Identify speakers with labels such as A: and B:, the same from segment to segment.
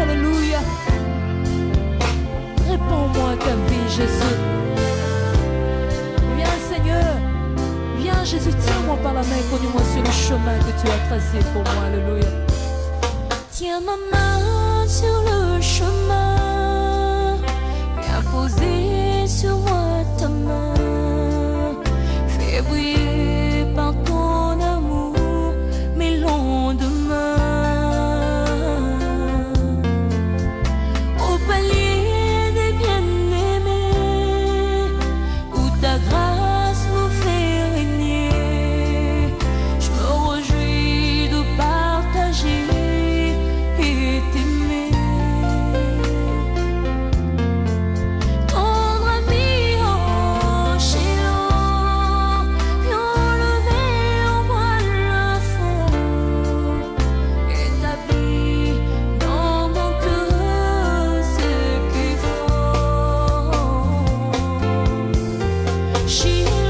A: Alléluia. Réponds-moi ta vie, Jésus. Viens, Seigneur. Viens, Jésus, tiens-moi par la main, conduis-moi sur le chemin que tu as tracé pour moi. Alléluia. Tiens ma main sur le chemin. Viens poser sur moi ta main. Fais briller She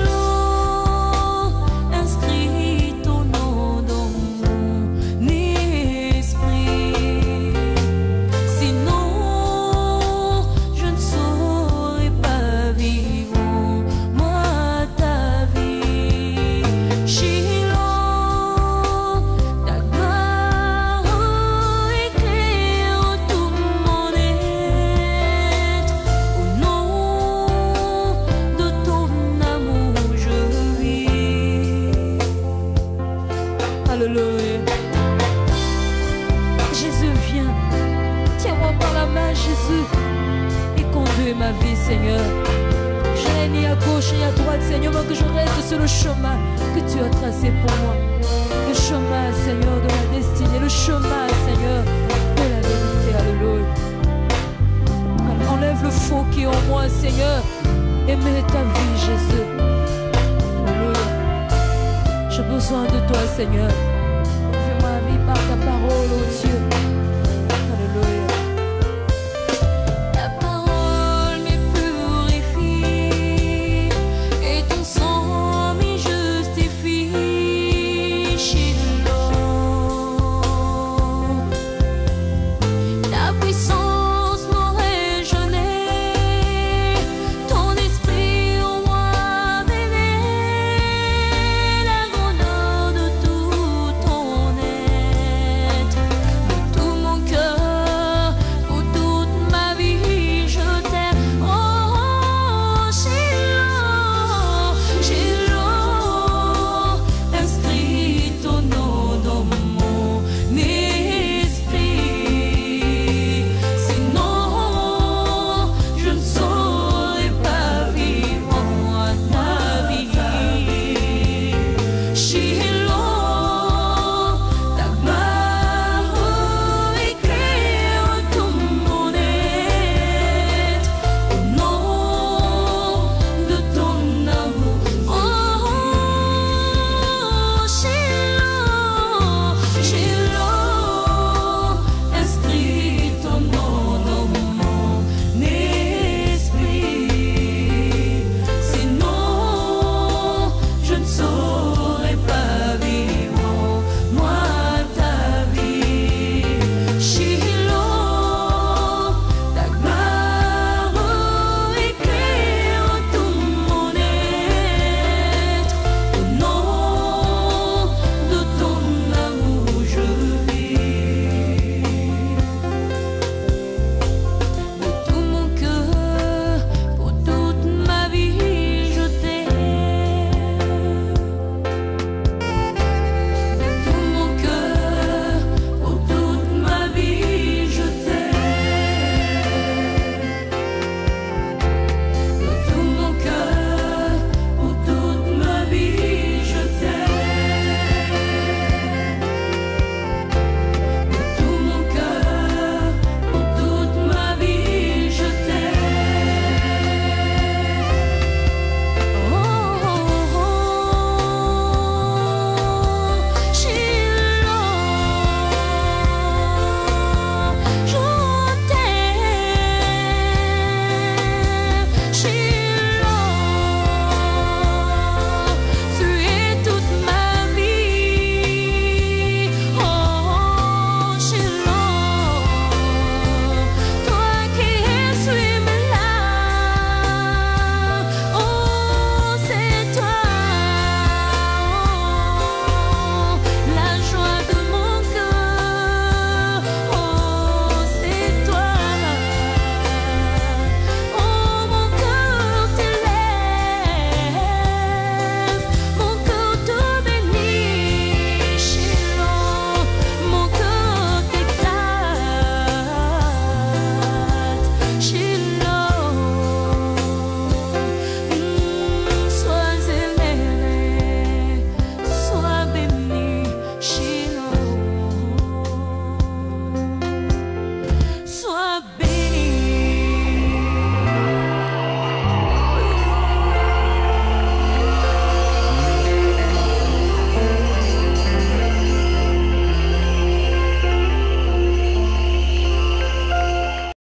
A: à gauche ni à droite, Seigneur, mais que je reste sur le chemin que tu as tracé pour moi. Le chemin, Seigneur, de la destinée. Le chemin, Seigneur, de la vérité. Alléluia. Enlève le faux qui est en moi, Seigneur. Et mets ta vie, Jésus. J'ai besoin de toi, Seigneur.